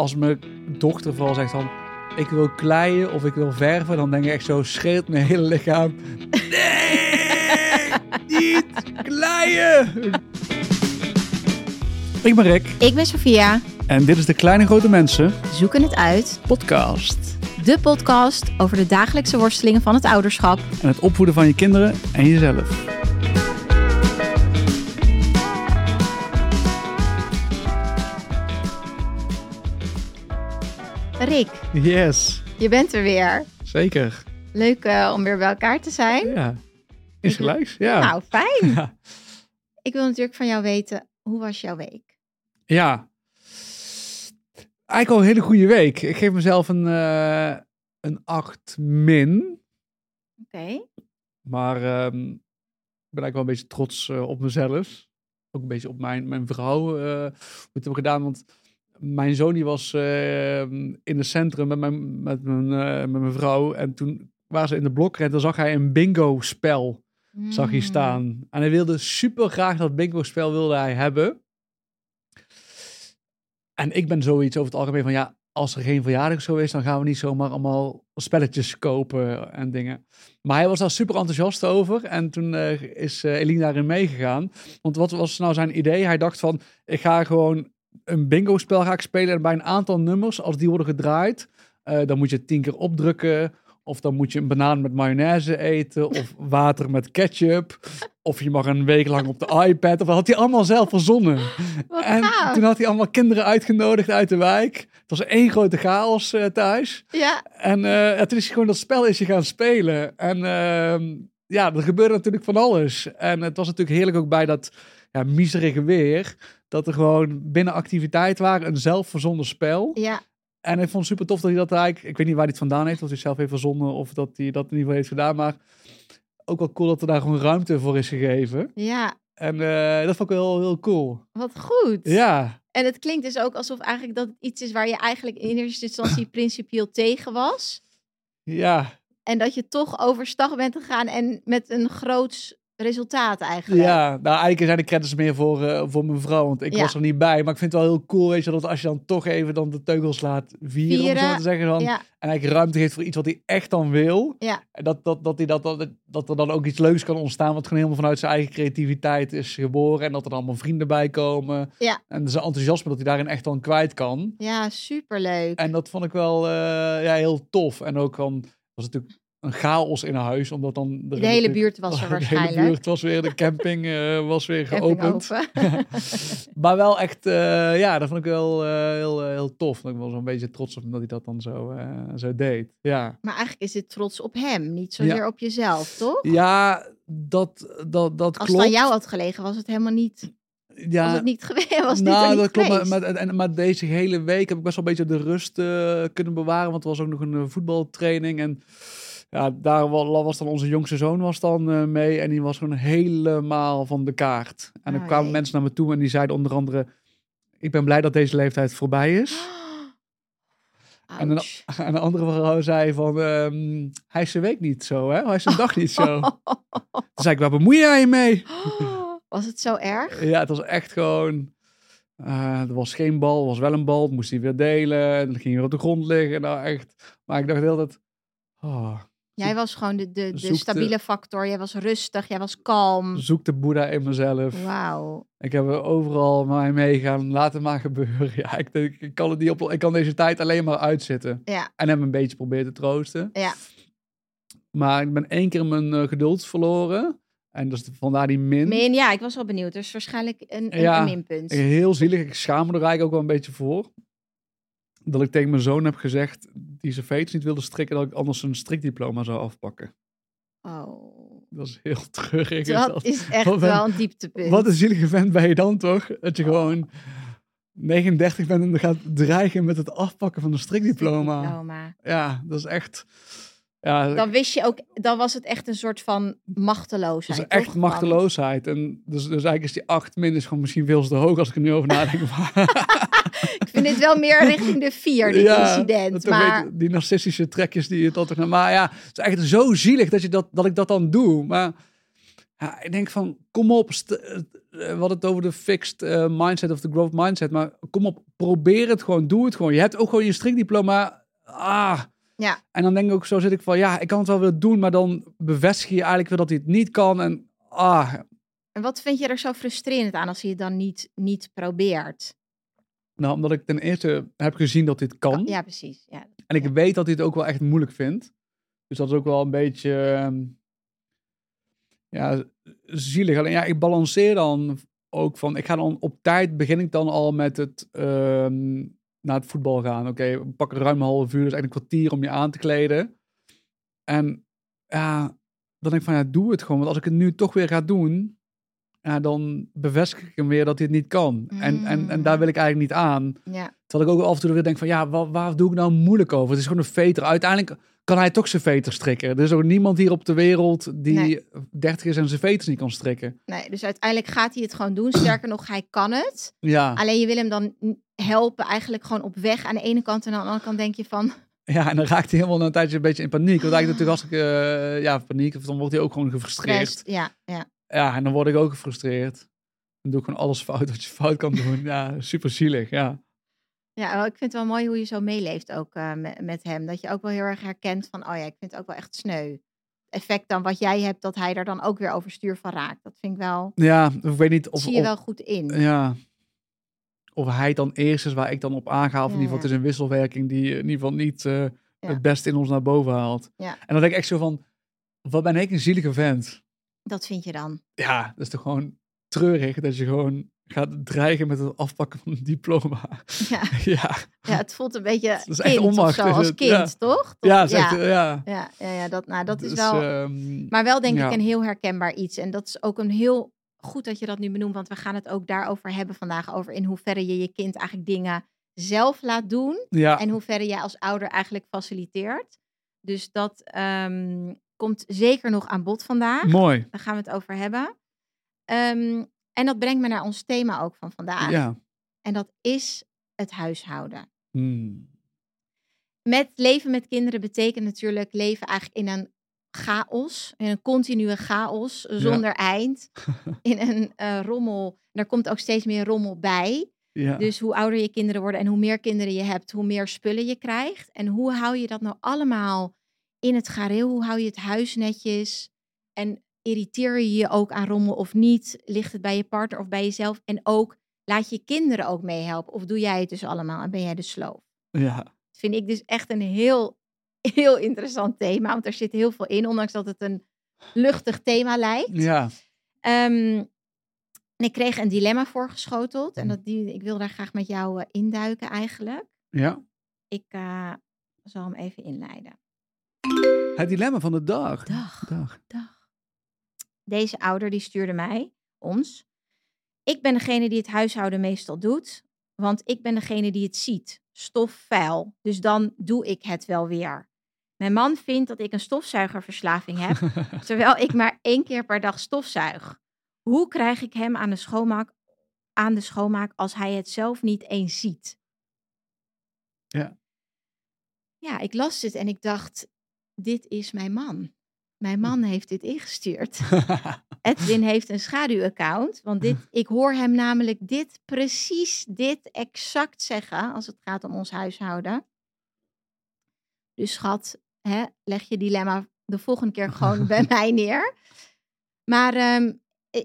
als mijn dochter vooral zegt van... Ik wil kleien of ik wil verven, dan denk ik echt zo schreeuwt mijn hele lichaam. Nee! Niet kleien! Ik ben Rick Ik ben Sophia. en dit is de Kleine Grote Mensen Zoeken het uit. podcast. De podcast over de dagelijkse worstelingen van het ouderschap. En het opvoeden van je kinderen en jezelf. Yes, je bent er weer. zeker. Leuk eh, om weer bij elkaar te zijn. Ja, is gelijks. Ja. Nou, fijn. Ja. Ik wil natuurlijk van jou weten, hoe was jouw week? Ja. Eigenlijk al een hele goede week. Ik geef mezelf een, eh een 8 min. Oké. Maar ehm, ik ben eigenlijk wel een beetje trots eh, op mezelf. Ook een beetje op mijn, mijn vrouw. hoe het heb gedaan. Want mijn zoon die was eh, in het centrum met mijn, met, mijn, eh, met mijn vrouw. En toen waren ze in de blok en dan zag hij een bingo spel zag hij Mm. staan. En hij wilde super graag dat bingo spel wilde hij hebben. En ik ben zoiets over het algemeen van ja, als er geen verjaardag zo is, dan gaan we niet zomaar allemaal spelletjes kopen en dingen. Maar hij was daar super enthousiast over. En toen eh, is eh Eline daarin meegegaan. Want wat was nou zijn idee? Hij dacht van, ik ga gewoon een bingo spel ga ik spelen. En bij een aantal nummers, als die worden gedraaid, eh, dan moet je tien keer opdrukken. Of dan moet je een banaan met mayonaise eten. Of water met ketchup. Of je mag een week lang op de iPad. Of dat had hij allemaal zelf verzonnen. Wat En gaaf. toen had hij allemaal kinderen uitgenodigd uit de wijk. Het was één grote chaos eh, thuis. Ja, En eh, ja, toen is hij gewoon dat spel is hij gaan spelen. En ehm, ja, er gebeurde natuurlijk van alles. En het was natuurlijk heerlijk ook bij dat ja, miserige weer. Dat er gewoon binnen activiteit waren, een zelfverzonnen spel. ja. En ik vond het super tof dat hij dat eigenlijk... Ik weet niet waar hij het vandaan heeft, of hij zelf heeft verzonnen... of dat hij dat in ieder geval heeft gedaan. Maar ook wel cool dat er daar gewoon ruimte voor is gegeven. Ja, En eh, dat vond ik wel heel cool. wat goed. Ja, En het klinkt dus ook alsof eigenlijk dat iets is waar je eigenlijk in eerste instantie principieel tegen was. ja, En dat je toch overstag bent gegaan en met een groots resultaat eigenlijk. Ja, nou eigenlijk zijn de credits meer voor, eh, voor mijn vrouw, want ik Ja. was er niet bij. Maar ik vind het wel heel cool, weet je, dat als je dan toch even dan de teugels laat vieren, om zo te zeggen, dan, Ja, en eigenlijk ruimte geeft voor iets wat hij echt dan wil. Ja. En dat, dat, dat, hij dat, dat, dat er dan ook iets leuks kan ontstaan, wat gewoon helemaal vanuit zijn eigen creativiteit is geboren. En dat er dan allemaal vrienden bij komen. Ja. En zijn enthousiasme dat hij daarin echt dan kwijt kan. ja superleuk. En dat vond ik wel eh, ja, heel tof. En ook dan was het natuurlijk een chaos in huis, omdat dan... de hele buurt was er de hele waarschijnlijk. buurt was weer, de camping eh, was weer geopend. open. Maar wel echt, eh, ja, dat vond ik wel eh, heel, heel tof. Ik was wel een beetje trots op hem dat hij dat dan zo, zo deed. Ja, maar eigenlijk is dit trots op hem, niet zozeer op jezelf, toch? ja dat, dat, dat Als klopt. het aan jou had gelegen, was het helemaal niet, ja, was het niet geweest. Was nou, niet dat klopt. Maar, maar, en, maar deze hele week heb ik best wel een beetje de rust kunnen bewaren. Want er was ook nog een voetbaltraining. En ja, daar wa- was dan onze jongste zoon was dan eh, mee. En die was gewoon helemaal van de kaart. En er Oh, kwamen jee. mensen naar me toe en die zeiden onder andere... Ik ben blij dat deze leeftijd voorbij is. En een, Ouch. en een andere vrouw zei van... ehm, hij is zijn week niet zo, hè? Hij is zijn dag niet zo. Toen zei ik, waar bemoei jij je mee? Was het zo erg? Ja, het was echt gewoon... eh, er was geen bal, er was wel een bal. Moest hij weer delen. En dan ging hij weer op de grond liggen. Nou, echt. Maar ik dacht heel dat... Oh, Jij was gewoon de, de, de stabiele factor. Jij was rustig, jij was kalm. zoek de boeddha in mezelf. Wauw. Ik heb er overal mij meegaan. Laat het maar gebeuren. Ja, ik, denk, ik, kan het niet op, ik kan deze tijd alleen maar uitzitten. Ja, En heb een beetje proberen te troosten. ja. Maar ik ben één keer mijn eh, geduld verloren. En dus vandaar die min. Min, ja, ik was wel benieuwd. Dus waarschijnlijk een, een, Ja. een minpunt. Heel zielig. Ik schaam me er eigenlijk ook wel een beetje voor. Dat ik tegen mijn zoon heb gezegd, die zijn veters niet wilde strikken, dat ik anders een strikdiploma zou afpakken. Oh, Dat is heel treurig. dat dat. is echt Wat wel een dieptepunt. Wat een zielige vent ben je dan toch? Dat je gewoon 39 bent en dan gaat dreigen met het afpakken van een strikdiploma. Diploma. Ja, dat is echt... Ja, Dan wist je ook, dan was het echt een soort van machteloosheid. dat is echt toch? machteloosheid. En dus, dus eigenlijk is die 8 min is gewoon misschien veel te hoog als ik er nu over nadenk. Ik vind dit wel meer richting de vier, dit incident. dat toch Maar die narcistische trekjes die je tot... Maar ja, het is echt zo zielig dat, je dat, dat ik dat dan doe. Maar Ja, ik denk van, kom op, eh, we hadden het over de fixed eh, mindset of de growth mindset, maar kom op, probeer het gewoon, doe het gewoon. Je hebt ook gewoon je strikdiploma, ah. Ja. En dan denk ik ook, zo zit ik van, ja, ik kan het wel weer doen, maar dan bevestig je eigenlijk weer dat hij het niet kan en ah. En wat vind je er zo frustrerend aan als je het dan niet, niet probeert? Nou, omdat ik ten eerste heb gezien dat dit kan. Ja, precies. Ja. En ik Ja. weet dat hij het ook wel echt moeilijk vindt. Dus dat is ook wel een beetje ehm, ja, zielig. Alleen ja, ik balanceer dan ook van, ik ga dan op tijd begin ik dan al met het ehm, naar het voetbal gaan. Oké, pakken ruim een half uur, dus eigenlijk een kwartier om je aan te kleden. En ja, dan denk ik van ja, doe het gewoon. Want als ik het nu toch weer ga doen, ja, dan bevestig ik hem weer dat hij het niet kan. En, en, en daar wil ik eigenlijk niet aan. Ja. Terwijl ik ook af en toe weer denk van, ja, waar, waar doe ik nou moeilijk over? Het is gewoon een veter. Uiteindelijk kan hij toch zijn veter strikken. Er is ook niemand hier op de wereld die Nee. 30 is en zijn veters niet kan strikken. Nee, dus uiteindelijk gaat hij het gewoon doen. Sterker nog, hij kan het. Ja, Alleen je wil hem dan helpen eigenlijk gewoon op weg aan de ene kant. En aan de andere kant denk je van... ja en dan raakt hij helemaal na een tijdje een beetje in paniek. Want eigenlijk natuurlijk als ik, eh, ja, paniek, of dan wordt hij ook gewoon gefrustreerd. Stress. Ja, ja. Ja, en dan word ik ook gefrustreerd. Dan doe ik gewoon alles fout wat je fout kan doen. Ja, super zielig, ja. Ja, ik vind het wel mooi hoe je zo meeleeft ook eh, met, met hem. Dat je ook wel heel erg herkent van, oh ja, ik vind het ook wel echt sneu. Effect dan wat jij hebt, dat hij er dan ook weer overstuur van raakt. Dat vind ik wel, Ja, ik weet niet of... zie je of- wel goed in. Ja. Of hij dan eerst is waar ik dan op aanga. Of in ieder geval, ja. het is een wisselwerking die in ieder geval niet eh, Ja. het beste in ons naar boven haalt. Ja. En dan denk ik echt zo van, wat ben ik een zielige vent. Dat vind je dan. Ja, dat is toch gewoon treurig dat je gewoon gaat dreigen met het afpakken van een diploma. Ja, ja, ja het voelt een beetje is echt kind of onmacht, zo, is als kind, ja. toch? ja, zegt, ja. ja. Ja, ja, dat, nou, dat is Dus, wel... ehm, Maar wel denk ik een heel herkenbaar iets. En dat is ook een heel goed dat je dat nu benoemt. Want we gaan het ook daarover hebben vandaag. Over in hoeverre je je kind eigenlijk dingen zelf laat doen. ja, En hoeverre jij als ouder eigenlijk faciliteert. Dus dat ehm, komt zeker nog aan bod vandaag. mooi. Daar gaan we het over hebben. Ehm, en dat brengt me naar ons thema ook van vandaag. Ja. En dat is het huishouden. Hmm. Met leven met kinderen betekent natuurlijk leven eigenlijk in een chaos. In een continue chaos zonder eind. In een eh, rommel. Er komt ook steeds meer rommel bij. Ja. Dus hoe ouder je kinderen worden en hoe meer kinderen je hebt, hoe meer spullen je krijgt. En hoe hou je dat nou allemaal in het gareel? Hoe hou je het huis netjes? En irriteer je je ook aan rommel of niet? Ligt het bij je partner of bij jezelf? En ook, laat je kinderen ook meehelpen? Of doe jij het dus allemaal en ben jij de sloof? ja. Dat vind ik dus echt een heel, heel interessant thema. Want er zit heel veel in, ondanks dat het een luchtig thema lijkt. Ja. Ehm, en ik kreeg een dilemma voorgeschoteld. En dat die, ik wil daar graag met jou eh, induiken eigenlijk. Ja. Ik eh, zal hem even inleiden. Het dilemma van de dag. Dag. dag. Dag. Deze ouder die stuurde mij, ons. Ik ben degene die het huishouden meestal doet. Want ik ben degene die het ziet. Stof vuil. Dus dan doe ik het wel weer. Mijn man vindt dat ik een stofzuigerverslaving heb. terwijl ik maar één keer per dag stofzuig. Hoe krijg ik hem aan de schoonmaak, aan de schoonmaak als hij het zelf niet eens ziet? Ja. Ja, ik las dit en ik dacht, dit is mijn man. Mijn man heeft dit ingestuurd. Edwin heeft een schaduwaccount, want dit, ik hoor hem namelijk dit, precies dit exact zeggen als het gaat om ons huishouden. Dus schat, hè, leg je dilemma de volgende keer gewoon bij mij neer. Maar ehm,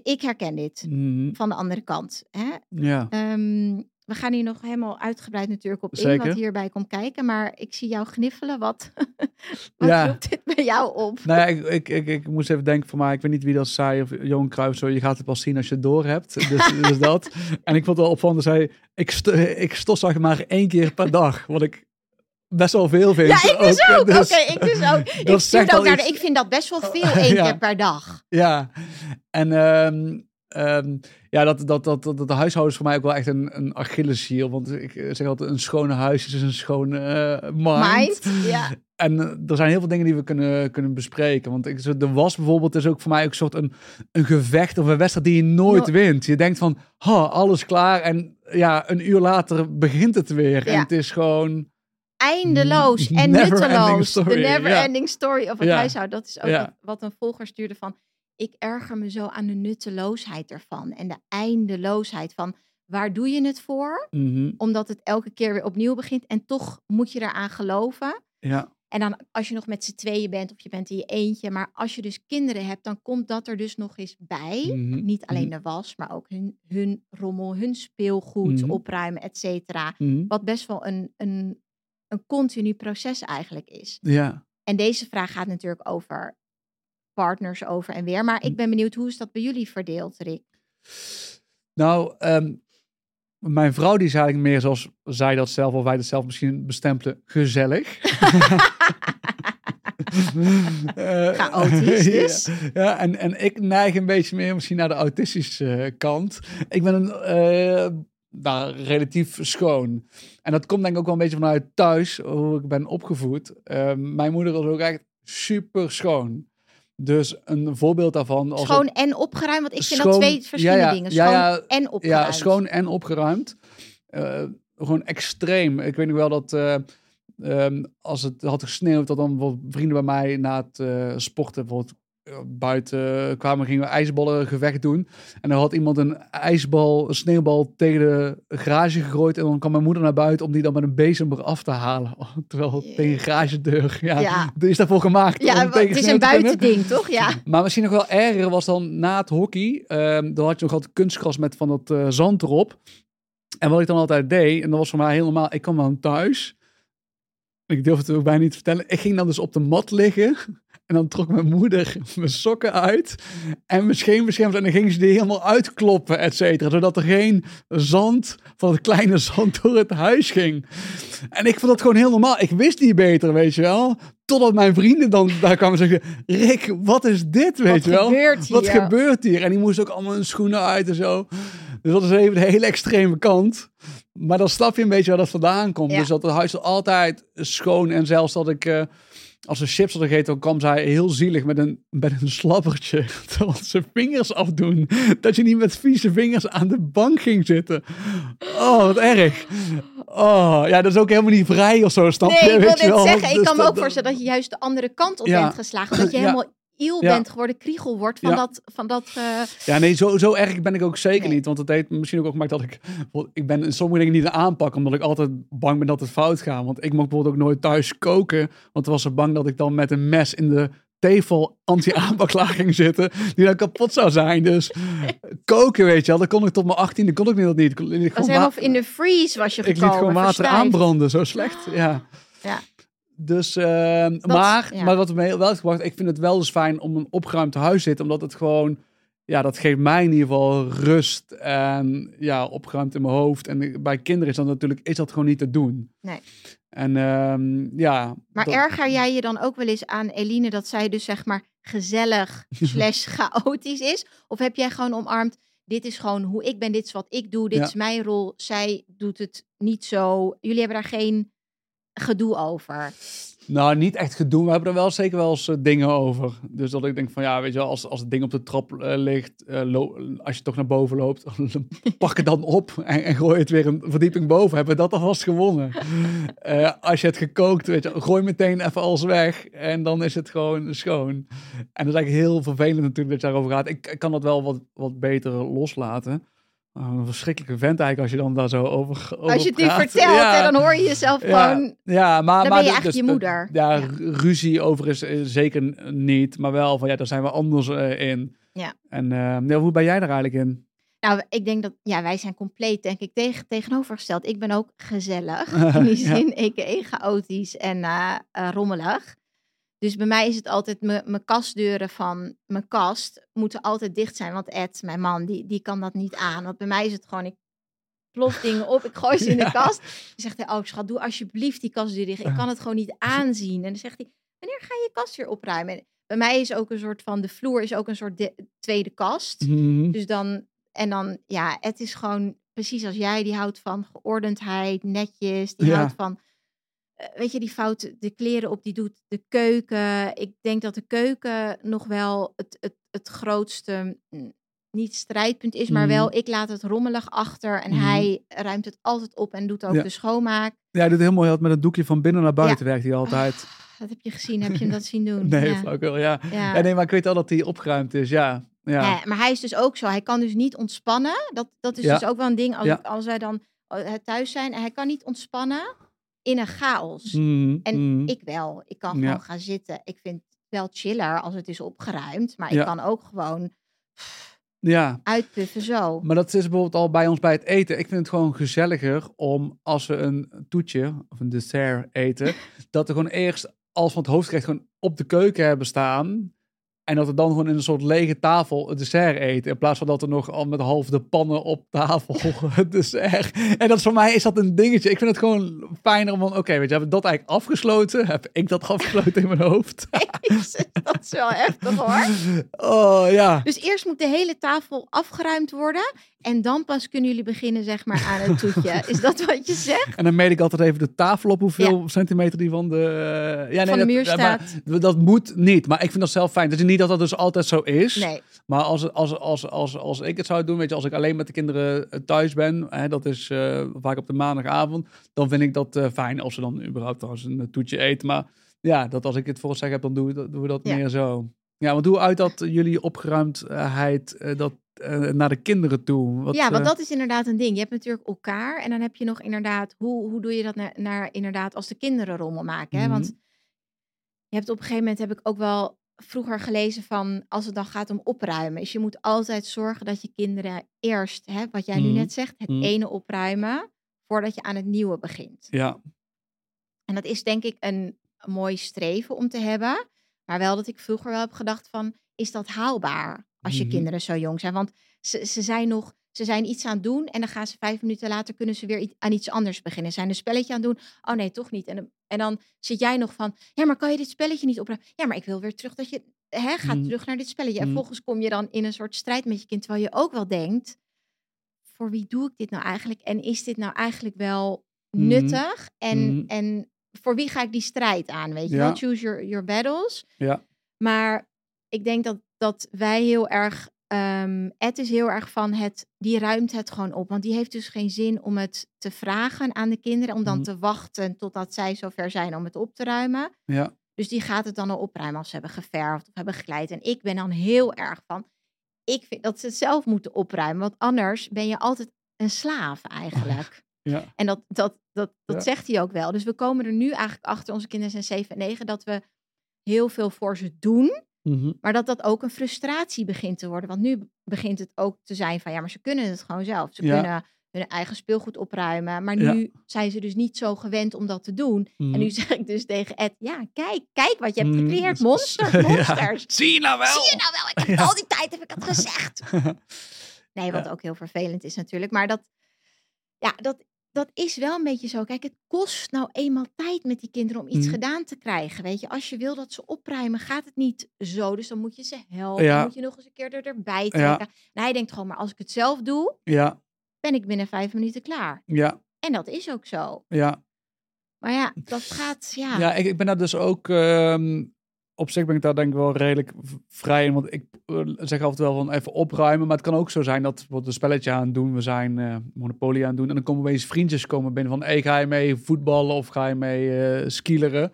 ik herken dit Mhm. van de andere kant. Hè? Ja. Ehm, we gaan hier nog helemaal uitgebreid natuurlijk op in Zeker. wat hierbij komt kijken. Maar ik zie jou gniffelen. Wat, wat Ja. roept dit bij jou op? Nou ja, ik, ik, ik, ik moest even denken van, maar ik weet niet wie dat zei, of Johan Cruijff, zo, je gaat het pas zien als je het door hebt. Dus, dus dat. En ik vond het wel opvallend, dat zei, ik, st ik stofzuig maar één keer per dag, wat ik best wel veel vind. Ja, ik dus ook. dus- Oké, ik dus ook. Ik ook naar de, ik vind dat best wel veel één Ja. keer per dag. Ja, en ehm, ehm, ja, dat, dat, dat, dat, de huishouden is voor mij ook wel echt een, een Achilleshiel. Want ik eh, zeg altijd, een schone huis is een schone eh, mind. Mind, ja. En eh, er zijn heel veel dingen die we kunnen, kunnen bespreken. Want ik, de was bijvoorbeeld is ook voor mij ook een soort een, een gevecht of een wedstrijd die je nooit No- wint. Je denkt van, ha, alles klaar. En ja, een uur later begint het weer. En het is gewoon... Eindeloos en nutteloos. story, De never ja. ending story of het Ja. huishouden. Dat is ook Ja. wat, wat een volger stuurde van... ik erger me zo aan de nutteloosheid ervan en de eindeloosheid van waar doe je het voor? Mhm. Omdat het elke keer weer opnieuw begint en toch moet je eraan geloven. Ja. En dan als je nog met z'n tweeën bent of je bent in je eentje, maar als je dus kinderen hebt, dan komt dat er dus nog eens bij. Mhm. Niet alleen de was, maar ook hun, hun rommel, hun speelgoed Mhm. opruimen, et cetera. Mhm. Wat best wel een, een, een continu proces eigenlijk is. Ja. En deze vraag gaat natuurlijk over partners over en weer. Maar ik ben benieuwd, hoe is dat bij jullie verdeeld, Rick? Nou, ehm, mijn vrouw die is eigenlijk meer zoals zij dat zelf, of wij dat zelf misschien bestempelen, gezellig. Eh, Chaotisch dus. ja, ja, en, en ik neig een beetje meer misschien naar de autistische eh, kant. Ik ben een, eh, nou, relatief schoon. En dat komt denk ik ook wel een beetje vanuit thuis, hoe ik ben opgevoed. Eh, mijn moeder was ook echt super schoon. Dus een voorbeeld daarvan. Als Schoon en opgeruimd, want ik vind Schoon- dat twee verschillende ja, ja, dingen. Schoon ja, en opgeruimd. Ja, schoon en opgeruimd. Gewoon extreem. Ik weet nog wel dat eh, ehm, als het had gesneeuwd, dat dan vrienden bij mij na het eh, sporten bijvoorbeeld buiten kwamen, gingen we ijsballen gevecht doen. En dan had iemand een ijsbal, een sneeuwbal tegen de garage gegooid. En dan kwam mijn moeder naar buiten om die dan met een bezem eraf te halen. Terwijl tegen een garagedeur. Ja, Ja. die is daarvoor gemaakt. Ja, om wa- tegen het is een buitending, toch? Ja. Maar misschien nog wel erger was dan na het hockey. ehm dan had je nog altijd kunstgras met van dat eh, zand erop. En wat ik dan altijd deed, en dat was voor mij heel normaal. Ik kwam dan thuis. Ik durf het ook bijna niet te vertellen. Ik ging dan dus op de mat liggen. En dan trok mijn moeder mijn sokken uit. En mijn scheen beschermd. En dan ging ze die helemaal uitkloppen, et cetera. Zodat er geen zand van het kleine zand door het huis ging. En ik vond dat gewoon heel normaal. Ik wist niet beter, weet je wel. Totdat mijn vrienden dan daar kwamen zeggen... Rick, wat is dit, weet Wat je wel? gebeurt hier? Wat gebeurt hier? En die moesten ook allemaal hun schoenen uit en zo. Dus dat is even de hele extreme kant. Maar dan snap je een beetje waar dat vandaan komt. Ja. Dus dat het huis altijd schoon. En zelfs dat ik... eh, als we chips hadden gegeten, dan kwam zij heel zielig met een, met een slappertje. Terwijl ze vingers afdoen. Dat je niet met vieze vingers aan de bank ging zitten. Oh, wat erg. Oh, ja, dat is ook helemaal niet vrij of zo, snap Nee, ik wil wel? zeggen, ik Dus kan me ook voorstellen dat je juist de andere kant op Ja. bent geslagen. Dat je helemaal iel Ja. bent geworden, kriegel wordt van Ja. dat... Van dat eh, Ja, nee, zo, zo erg ben ik ook zeker Nee. niet. Want het heeft misschien ook gemaakt dat ik... Ik ben in sommige dingen niet aanpakken, omdat ik altijd bang ben dat het fout gaat. Want ik mocht bijvoorbeeld ook nooit thuis koken. Want ik was zo bang dat ik dan met een mes in de tefel anti-aanbaklaag ging zitten. Die dan kapot zou zijn. Dus koken, weet je wel. Dat kon ik tot mijn 18e, kon ik dat niet. Ik, kon- ik was helemaal in de freeze was je ik liet gewoon water aanbranden, zo slecht. Ja. Ja. Dus, ehm, maar, ja. maar wat me heel wel heeft gebracht, ik vind het wel eens fijn om een opgeruimd huis te zitten, omdat het gewoon, ja, dat geeft mij in ieder geval rust en ja, opgeruimd in mijn hoofd. En bij kinderen is dat natuurlijk, is dat gewoon niet te doen. Nee. En ehm, ja. Maar dat- erger jij je dan ook wel eens aan Eline dat zij dus zeg maar gezellig slash chaotisch is? Of heb jij gewoon omarmd, dit is gewoon hoe ik ben, dit is wat ik doe, dit Ja. is mijn rol, zij doet het niet zo. Jullie hebben daar geen gedoe over. Nou, niet echt gedoe. We hebben er wel zeker wel eens eh, dingen over. Dus dat ik denk van ja, weet je wel, als, als het ding op de trap eh, ligt, eh, als je toch naar boven loopt, pak het dan op en, en gooi het weer een verdieping boven. Hebben we dat alvast gewonnen. Als je het gekookt, weet je, gooi meteen even alles weg en dan is het gewoon schoon. En dat is eigenlijk heel vervelend natuurlijk dat je daarover gaat. Ik, ik kan dat wel wat, wat beter loslaten. Oh, een verschrikkelijke vent eigenlijk als je dan daar zo over, over Als je het praat. vertelt, Ja. hè, dan hoor je jezelf gewoon... Ja, maar, Dan maar ben je dus- dus je moeder. Ja, Ja. ru- ruzie over is eh, zeker niet, maar wel van ja, daar zijn we anders eh, in. Ja. En ja, hoe ben jij er eigenlijk in? Nou, ik denk dat, ja, wij zijn compleet, denk ik, tegen, tegenovergesteld. Ik ben ook gezellig, in die zin, a.k.a. chaotisch en rommelig. Dus bij mij is het altijd, mijn mijn kastdeuren van mijn kast moeten altijd dicht zijn. Want Ed, mijn man, die, die kan dat niet aan. Want bij mij is het gewoon, ik plof dingen op, ik gooi ze in Ja. de kast. Dan zegt hij, oh schat, doe alsjeblieft die kastdeur dicht. Ik kan het gewoon niet aanzien. En dan zegt hij, wanneer ga je je kast weer opruimen? En bij mij is ook een soort van, de vloer is ook een soort de- tweede kast. Mhm. Dus dan, en dan, ja, het is gewoon precies als jij, die houdt van geordendheid, netjes, die Ja. houdt van, weet je, die fout de kleren op, die doet de keuken. Ik denk dat de keuken nog wel het, het, het grootste, mm, niet strijdpunt is, maar Mhm. wel, ik laat het rommelig achter en Mhm. hij ruimt het altijd op en doet ook Ja. de schoonmaak. Ja, hij doet heel mooi met een doekje van binnen naar buiten werkt hij altijd. Dat heb je gezien, heb je hem dat zien doen? Nee, ja. flauwekul, ja. Ja. ja. Nee, maar ik weet al dat hij opgeruimd is, ja. Ja, maar hij is dus ook zo. Hij kan dus niet ontspannen. Dat, dat is dus ook wel een ding als, als wij dan eh, thuis zijn. Hij kan niet ontspannen in een chaos. Mhm, En mhm. ik wel. Ik kan Ja. gewoon gaan zitten. Ik vind het wel chiller als het is opgeruimd. Maar Ja. ik kan ook gewoon ja. uitpuffen zo. Maar dat is bijvoorbeeld al bij ons bij het eten. Ik vind het gewoon gezelliger om als we een toetje of een dessert eten, dat we gewoon eerst als van het hoofdgerecht gewoon op de keuken hebben staan. En dat we dan gewoon in een soort lege tafel het dessert eten. In plaats van dat er nog al met half de pannen op tafel het dessert. En dat is voor mij is dat een dingetje. Ik vind het gewoon fijner om van, oké, weet je, hebben we dat eigenlijk afgesloten? Heb ik dat afgesloten in mijn hoofd? dat is wel heftig hoor. Oh ja. Dus eerst moet de hele tafel afgeruimd worden. En dan pas kunnen jullie beginnen zeg maar aan het toetje. Is dat wat je zegt? En dan meet ik altijd even de tafel op hoeveel centimeter die van de... eh, ja, Van de dat- muur maar staat. dat moet niet. Maar ik vind dat zelf fijn. Het is niet dat dat dus altijd zo is. Nee. Maar als, als, als, als, als ik het zou doen, weet je, als ik alleen met de kinderen eh, thuis ben, hè, dat is eh, vaak op de maandagavond, dan vind ik dat fijn als ze dan überhaupt trouwens een toetje eten. Maar ja, dat als ik het voor het zeggen heb, dan doen we, dat- doen we dat Ja. meer zo. Ja, want hoe uit dat jullie opgeruimdheid dat, naar de kinderen toe? Wat, ja, want eh, dat is inderdaad een ding. Je hebt natuurlijk elkaar en dan heb je nog inderdaad, hoe, hoe doe je dat naar, naar inderdaad als de kinderen rommel maken? Hè? Mhm. Want je hebt op een gegeven moment, heb ik ook wel vroeger gelezen van, als het dan gaat om opruimen, is je moet altijd zorgen dat je kinderen eerst, hè, wat jij nu Mhm. net zegt, het Mhm. ene opruimen, voordat je aan het nieuwe begint. Ja, En dat is denk ik een mooi streven om te hebben. Maar wel dat ik vroeger wel heb gedacht van, is dat haalbaar als je Mhm. kinderen zo jong zijn? Want ze, ze zijn nog, ze zijn iets aan het doen en dan gaan ze vijf minuten later kunnen ze weer aan iets anders beginnen. Zijn een spelletje aan het doen? Oh nee, toch niet. En, dan- en dan zit jij nog van, ja, maar kan je dit spelletje niet opruimen? Ja, maar ik wil weer terug dat je, hè, gaat Mhm. terug naar dit spelletje. En Mhm. volgens kom je dan in een soort strijd met je kind, terwijl je ook wel denkt, voor wie doe ik dit nou eigenlijk? En is dit nou eigenlijk wel Mhm. nuttig? En, en voor wie ga ik die strijd aan? Weet je Ja. wel, choose your, your battles. Ja. Maar ik denk dat, dat wij heel erg, ehm Ed is heel erg van het, die ruimt het gewoon op. Want die heeft dus geen zin om het te vragen aan de kinderen, om dan Mhm. te wachten totdat zij zover zijn om het op te ruimen. ja, Dus die gaat het dan al opruimen als ze hebben geverfd of hebben gekleid. En ik ben dan heel erg van, ik vind dat ze het zelf moeten opruimen. Want anders ben je altijd een slaaf eigenlijk. ja. En dat, dat, dat, dat Ja. zegt hij ook wel. Dus we komen er nu eigenlijk achter, onze kinderen zijn 7 en 9, dat we heel veel voor ze doen. Mhm. Maar dat dat ook een frustratie begint te worden. Want nu begint het ook te zijn van, ja, maar ze kunnen het gewoon zelf. Ze Ja. kunnen hun eigen speelgoed opruimen. Maar Ja. nu zijn ze dus niet zo gewend om dat te doen. En Mhm. nu zeg ik dus tegen Ed, ja, kijk, kijk wat je hebt Mhm. gecreëerd. Monsters, ja. monsters. Zie je nou wel? Zie je nou wel, ik heb al die tijd heb ik het gezegd. Nee, wat ook heel vervelend is natuurlijk. Maar dat, ja, dat, dat is wel een beetje zo. Kijk, het kost nou eenmaal tijd met die kinderen om iets Mhm. gedaan te krijgen. Weet je, als je wil dat ze opruimen, gaat het niet zo. Dus dan moet je ze helpen. Ja. Dan moet je nog eens een keer er, erbij Ja. trekken. En hij denkt gewoon, maar als ik het zelf doe, Ja, ben ik binnen vijf minuten klaar. ja, En dat is ook zo. ja. Maar ja, dat gaat, ja. Ja, ik, ik ben daar dus ook. ehm, op zich ben ik daar denk ik wel redelijk vrij in. Want ik eh, zeg altijd wel van even opruimen. Maar het kan ook zo zijn dat we een spelletje aan doen. We zijn eh Monopoly aan doen. En dan komen opeens vriendjes komen binnen van... Hey, ga je mee voetballen of ga je mee eh skileren?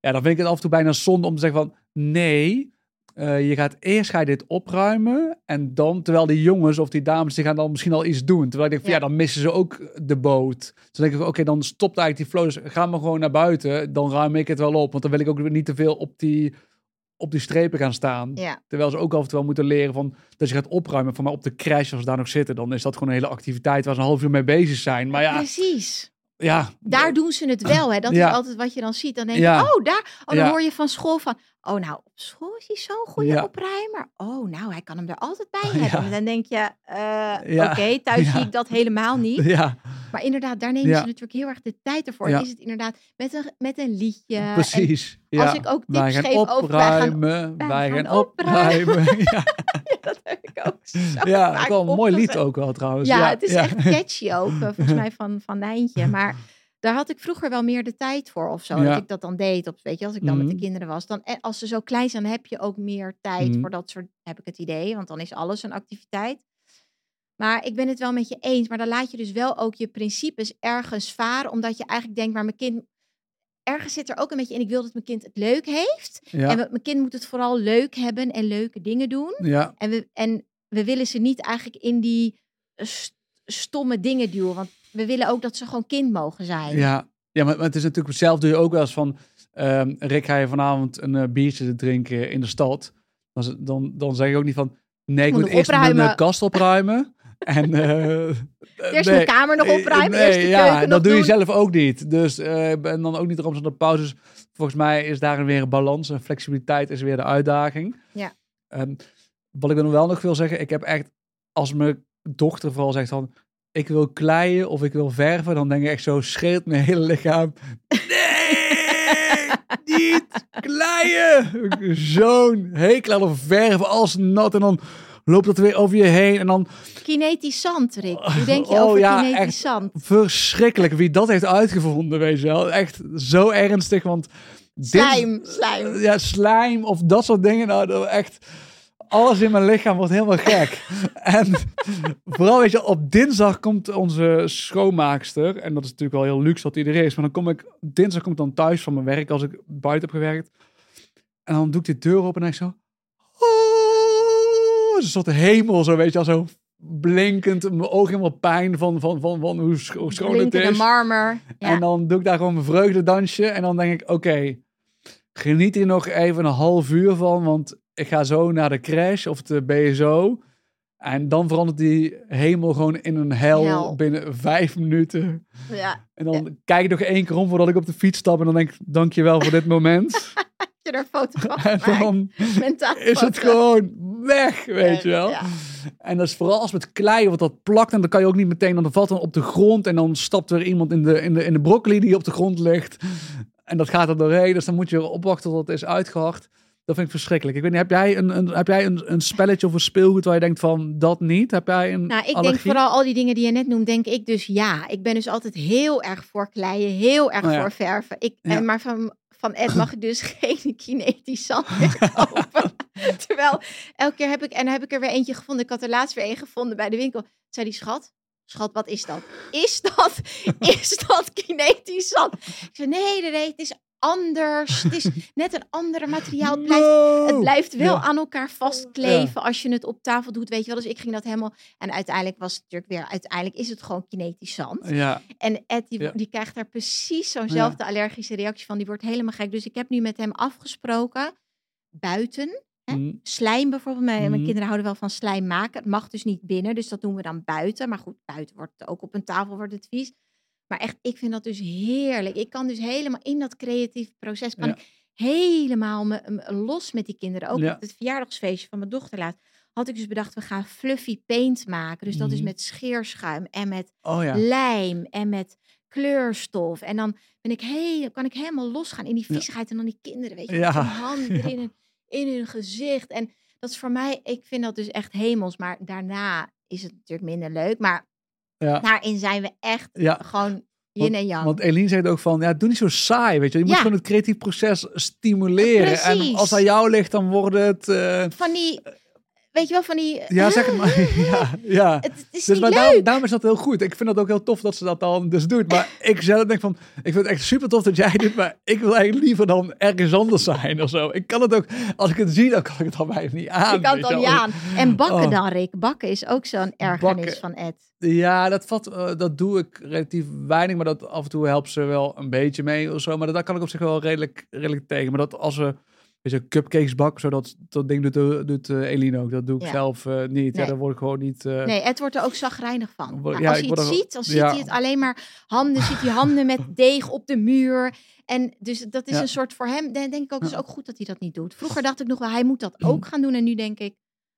Ja, dan vind ik het af en toe bijna zonde om te zeggen van... Nee, eh, je gaat eerst ga je dit opruimen. En dan, terwijl die jongens of die dames... die gaan dan misschien al iets doen. Terwijl ik denk van ja, Ja. dan missen ze ook de boot. Dus dan denk ik, oké, dan stopt eigenlijk die flow. Dus ga maar gewoon naar buiten. Dan ruim ik het wel op. Want dan wil ik ook niet te veel op die, op die strepen gaan staan. Ja. Terwijl ze ook af en toe wel moeten leren van dat je gaat opruimen. Van maar op de crash, als ze daar nog zitten, dan is dat gewoon een hele activiteit waar ze een half uur mee bezig zijn. Maar ja, Precies. ja. Daar doen ze het wel, hè? Dat Ja. is altijd wat je dan ziet. Dan denk Ja. je, oh, daar. Oh, dan Ja. hoor je van school van, oh, nou, op school is hij zo'n goede Ja. opruimer. Oh, nou, hij kan hem er altijd bij Ja. hebben. En dan denk je, eh, Ja. oké, thuis zie ik dat helemaal niet. Ja, Maar inderdaad, daar nemen ze natuurlijk heel erg de tijd ervoor. Ja. Is het inderdaad met een, met een liedje. precies. Ja. als ik ook wij tips gaan geef over, wij gaan, opruimen, wij wij gaan gaan opruimen. ja, dat heb ik ook zo ja wel een mooi lied ook wel trouwens. Ja, Ja, het is echt catchy ook. eh, Volgens mij van, van Nijntje. Maar daar had ik vroeger wel meer de tijd voor of zo. Ja. Dat ik dat dan deed. Of, weet je, als ik dan met de Mhm. kinderen was. Dan, en als ze zo klein zijn, heb je ook meer tijd Mhm. voor dat soort, heb ik het idee. Want dan is alles een activiteit. Maar ik ben het wel met je eens. Maar dan laat je dus wel ook je principes ergens varen. Omdat je eigenlijk denkt, maar mijn kind... ergens zit er ook een beetje in, ik wil dat mijn kind het leuk heeft. Ja, En mijn kind moet het vooral leuk hebben en leuke dingen doen. ja, En we, en we willen ze niet eigenlijk in die eh, st- stomme dingen duwen. Want we willen ook dat ze gewoon kind mogen zijn. ja. ja maar, maar het is natuurlijk zelf doe je ook wel eens van... ehm, Rick, ga je vanavond een eh, biertje drinken in de stad? Dan, dan, dan zeg je ook niet van... Nee, ik Moet eerst mijn kast opruimen. en, eh, Eerst nee. mijn kamer nog opruimen, nee, eerst de ja, dat doe je doen. zelf ook niet. Dus ik ben dan ook niet erom de pauzes. Volgens mij is daarin weer een balans en flexibiliteit is weer de uitdaging. Ja. Ehm, wat ik dan wel nog wil zeggen, ik heb echt, als mijn dochter vooral zegt van, ik wil kleien of ik wil verven, dan denk ik echt zo, schreeuwt mijn hele lichaam, nee, niet kleien. Zo'n hekel aan verven, als nat en dan loopt dat weer over je heen en dan Kinetisch zand, Rick. Hoe denk je Oh, over ja, kinetisch echt. zand? verschrikkelijk wie dat heeft uitgevonden, weet je wel. Echt zo ernstig, want... dit- Slijm, slijm. Ja, slijm of dat soort dingen. Nou, dat echt... Alles in mijn lichaam wordt helemaal gek. en vooral, weet je, op dinsdag komt onze schoonmaakster. En dat is natuurlijk wel heel luxe dat er is. Maar dan kom ik, dinsdag kom ik dan thuis van mijn werk als ik buiten heb gewerkt. En dan doe ik die deur open en denk ik zo... Oh, een soort hemel, zo weet je al, zo blinkend. Mijn ogen helemaal pijn van, van, van, van hoe, sch- hoe schoon het is. marmer. Ja. En dan doe ik daar gewoon mijn vreugdedansje. En dan denk ik, oké, geniet hier nog even een half uur van. Want ik ga zo naar de crash of de BSO. En dan verandert die hemel gewoon in een hel, Hel. binnen vijf minuten. ja. En dan kijk ik nog één keer om voordat ik op de fiets stap. En dan denk ik, dankjewel voor dit moment. je er een foto van en dan Mentaal is het gewoon weg, weet je wel. Ja. En dat is vooral als met klei, want dat plakt en dan kan je ook niet meteen, dan valt dan op de grond en dan stapt er iemand in de, in de, in de broccoli die op de grond ligt. En dat gaat er doorheen, dus dan moet je opwachten tot het is uitgehard. Dat vind ik verschrikkelijk. Ik weet niet, heb jij een, een, heb jij een, een spelletje of een speelgoed waar je denkt van dat niet? Heb jij een Nou, ik denk vooral al die dingen die je net noemt, denk ik dus ja. Ik ben dus altijd heel erg voor kleien, heel erg Oh ja. voor verven. Ik, Ja. en, maar van, van Ed mag ik dus geen kinetisch zand meer kopen. Terwijl elke keer heb ik, en dan heb ik er weer eentje gevonden. Ik had er laatst weer een gevonden bij de winkel. Zei die schat, schat, wat is dat? Is dat, is dat kinetisch zand? Ik zei, nee, nee, nee, het is anders. Het is net een andere materiaal. Het blijft No! het blijft wel Ja. aan elkaar vastkleven als je het op tafel doet, weet je wel. Dus ik ging dat helemaal... En uiteindelijk was het natuurlijk weer... Uiteindelijk is het gewoon kinetisch zand. Ja, En Ed, die, krijgt daar precies zo'nzelfde allergische reactie van. Die wordt helemaal gek. Dus ik heb nu met hem afgesproken, buiten... Hè? mm, Slijm bijvoorbeeld. Mijn, mijn Mhm. kinderen houden wel van slijm maken. Het mag dus niet binnen, dus dat doen we dan buiten. Maar goed, buiten wordt het ook op een tafel wordt het vies. Maar echt, ik vind dat dus heerlijk. Ik kan dus helemaal in dat creatieve proces... kan Ja. ik helemaal me, me- los met die kinderen. Ook Ja. op het verjaardagsfeestje van mijn dochter laat. Had ik dus bedacht, we gaan fluffy paint maken. Dus dat is Mhm. met scheerschuim en met oh ja. lijm en met kleurstof. En dan ben ik heel, kan ik helemaal losgaan in die Ja. viezigheid. En dan die kinderen, weet je, Ja. met hun hand Ja. erin en in hun gezicht. En dat is voor mij, ik vind dat dus echt hemels. Maar daarna is het natuurlijk minder leuk. Maar Ja. daarin zijn we echt Ja. gewoon yin en yang. Want Eline zegt ook van, ja, doe niet zo saai, weet je. Je moet gewoon het creatief proces stimuleren. En als aan jou ligt, dan wordt het... eh, van die, weet je wel, van die... ja, zeg het maar. ja, ja. Het, het is Dus niet maar leuk. daarom, daarom is dat heel goed. Ik vind dat ook heel tof dat ze dat dan dus doet. Maar ik zelf denk van, ik vind het echt super tof dat jij dit, maar ik wil eigenlijk liever dan ergens anders zijn of zo. Ik kan het ook, als ik het zie, dan kan ik het dan bijna niet aan. Je kan het dan niet aan. En bakken Oh. dan, Rick. Bakken is ook zo'n ergernis Bakken. van Ed. Ja, dat, vat, eh, dat doe ik relatief weinig, maar dat af en toe helpt ze wel een beetje mee of zo. Maar dat, daar kan ik op zich wel redelijk, redelijk tegen. Maar dat als we weet je, cupcakes bakken, zo dat, ding doet, eh, doet eh, Eline ook. Dat doe ik Ja. zelf eh, niet. Ja, Nee. daar word ik gewoon niet... Nee, Ed wordt er ook zagrijnig van. Nou, ja, als hij het er- ziet, dan ziet ja. hij het alleen maar handen. Ziet hij handen met deeg op de muur. En dus dat is Ja. een soort voor hem. Denk ik ook, het is Ja. ook goed dat hij dat niet doet. Vroeger dacht ik nog wel, hij moet dat ook gaan doen. En nu denk ik,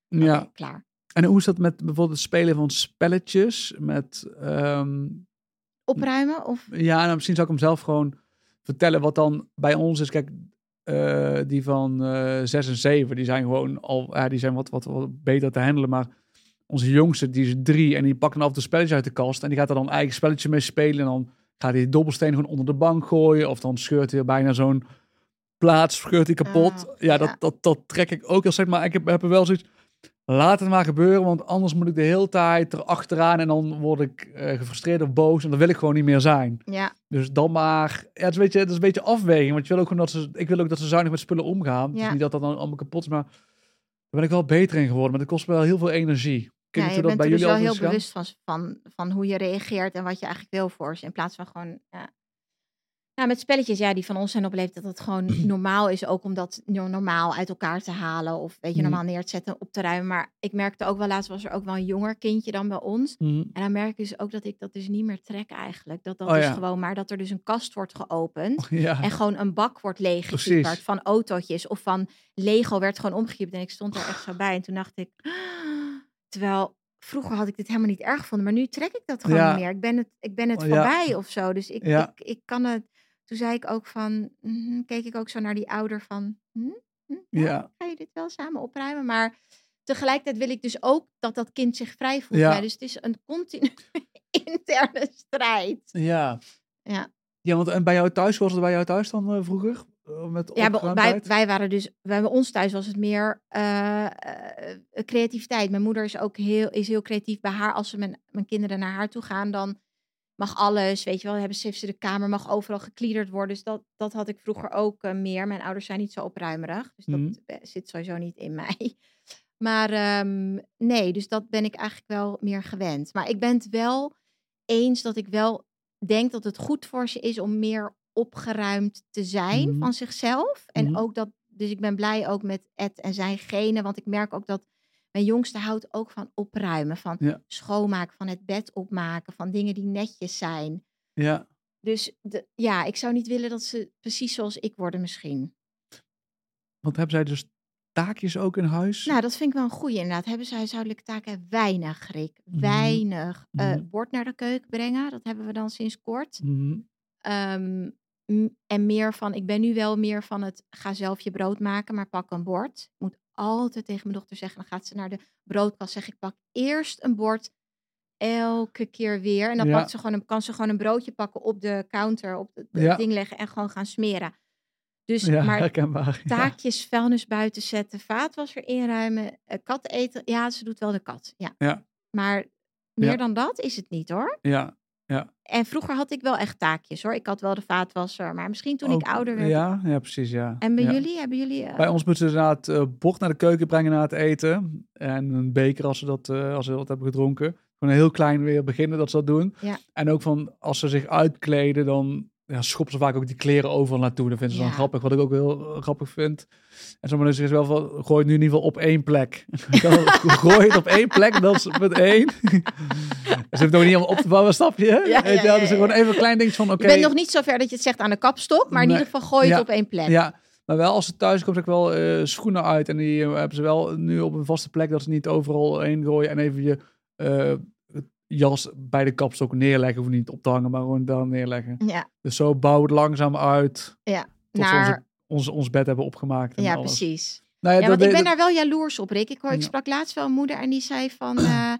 ja. klaar. En hoe is dat met bijvoorbeeld het spelen van spelletjes? Met, ehm, Opruimen? Of ja, nou, misschien zou ik hem zelf gewoon vertellen wat dan bij ons is. Kijk, eh, die van eh 6 en 7, die zijn gewoon al, ja, die zijn wat, wat, wat beter te handelen. Maar onze jongste, die is drie en die pakt dan af toe spelletjes uit de kast. En die gaat er dan eigen spelletje mee spelen. En dan gaat hij die dobbelsteen gewoon onder de bank gooien. Of dan scheurt hij bijna zo'n plaats, scheurt hij kapot. Oh, ja, ja. Dat, dat, dat trek ik ook heel zeg maar. Ik heb, heb er wel zoiets laat het maar gebeuren, want anders moet ik de hele tijd erachteraan en dan word ik eh, gefrustreerd of boos en dan wil ik gewoon niet meer zijn. Ja, Dus dan maar, ja, het is een beetje, het is een beetje afweging, want je wil ook gewoon dat ze, ik wil ook dat ze zuinig met spullen omgaan. Ja. is niet dat dat dan allemaal kapot is, maar daar ben ik wel beter in geworden, maar het kost me wel heel veel energie. Weet ja je dat bent bij er dus wel heel bewust van, van, van hoe je reageert en wat je eigenlijk wil voor ze. In plaats van gewoon... Ja. Nou, met spelletjes, ja, die van ons zijn op leeftijd dat het gewoon normaal is. Ook om dat no- normaal uit elkaar te halen. Of weet je, Mhm. normaal neer te zetten, op te ruimen. Maar ik merkte ook wel, laatst was er ook wel een jonger kindje dan bij ons. Mhm. En dan merk ik dus ook dat ik dat dus niet meer trek eigenlijk. Dat dat Oh is ja. gewoon maar dat er dus een kast wordt geopend. Ja, En gewoon een bak wordt leeggekieperd van autootjes. Of van Lego werd gewoon omgekiept. En ik stond er echt zo bij. En toen dacht ik... Terwijl vroeger had ik dit helemaal niet erg gevonden. Maar nu trek ik dat gewoon Ja. niet meer. Ik ben het, ik ben het Oh, voorbij of zo. Dus ik, ik kan het... Toen zei ik ook van... mhm, keek ik ook zo naar die ouder van... hm, hm, ja, Ja. Ga je dit wel samen opruimen? Maar tegelijkertijd wil ik dus ook dat dat kind zich vrij voelt. Ja. Ja. Dus het is een continu interne strijd. ja. Ja. Ja, want en bij jou thuis, was het bij jou thuis dan eh, vroeger? Eh, met Ja, wij, wij waren dus, bij ons thuis was het meer eh, creativiteit. Mijn moeder is ook heel, is heel creatief. Bij haar, als ze mijn, mijn kinderen naar haar toe gaan, dan mag alles, weet je wel, hebben ze, heeft ze de kamer, mag overal gekliederd worden. Dus dat, dat had ik vroeger ook eh, meer. Mijn ouders zijn niet zo opruimerig, dus dat Mhm. zit sowieso niet in mij. Maar ehm, nee, dus dat ben ik eigenlijk wel meer gewend. Maar ik ben het wel eens dat ik wel denk dat het goed voor ze is om meer opgeruimd te zijn Mhm. van zichzelf. En Mhm. ook dat, dus ik ben blij ook met Ed en zijn genen, want ik merk ook dat mijn jongste houdt ook van opruimen, van Ja. schoonmaken, van het bed opmaken, van dingen die netjes zijn. Ja, Dus de, ja, ik zou niet willen dat ze precies zoals ik worden misschien. want hebben zij dus taakjes ook in huis? Nou, dat vind ik wel een goeie inderdaad. Hebben ze huishoudelijke taken? Weinig, Rick. Mhm. Weinig. Eh, Mhm. bord naar de keuken brengen, dat hebben we dan sinds kort. Mhm. Ehm, en meer van, ik ben nu wel meer van het, ga zelf je brood maken, maar pak een bord. Moet altijd tegen mijn dochter zeggen, dan gaat ze naar de broodkast, zeg ik, pak eerst een bord, elke keer weer. En dan Ja. pakt ze gewoon een, kan ze gewoon een broodje pakken op de counter, op het Ja. ding leggen en gewoon gaan smeren. Dus, Ja, maar taakjes, vuilnis buiten zetten, vaatwasser inruimen, eh, kat eten. Ja, ze doet wel de kat. Ja. Ja. Maar meer dan dat is het niet hoor. Ja, En vroeger had ik wel echt taakjes hoor. Ik had wel de vaatwasser, maar misschien toen ook- ik ouder werd. Ja, ja, precies, ja. En bij Ja. jullie, hebben jullie... eh, Bij ons moeten ze inderdaad eh bord naar de keuken brengen na het eten. En een beker als ze dat, eh, als ze dat hebben gedronken. Gewoon heel klein weer beginnen dat ze dat doen. Ja. En ook van als ze zich uitkleden, dan ja, schoppen ze vaak ook die kleren overal naartoe. Dat vinden ze dan grappig, wat ik ook heel grappig vind. En sommige mensen zeggen wel van, gooi het nu in ieder geval op één plek. gooi het op één plek, dat is punt één. ze heeft ook niet allemaal op te bouwen, snap je? Ja, Dus gewoon even een klein dingetje van, oké. Je bent nog niet zover dat je het zegt aan de kapstok, maar in Nee. ieder geval gooi het op één plek. Ja, maar wel als ze thuis komt, ik wel eh, schoenen uit. En die eh, hebben ze wel nu op een vaste plek, dat ze niet overal heen gooien. En even je eh, jas bij de kapstok neerleggen. Of niet op te hangen, maar gewoon daar neerleggen. Ja, Dus zo bouwen we het langzaam uit. Ja, Tot ze naar, onze, ons, ons bed hebben opgemaakt. En ja alles. precies. Nou ja, want ik ben daar wel jaloers op, Rick. Ik, hoor, ik sprak laatst wel een moeder en die zei van... eh,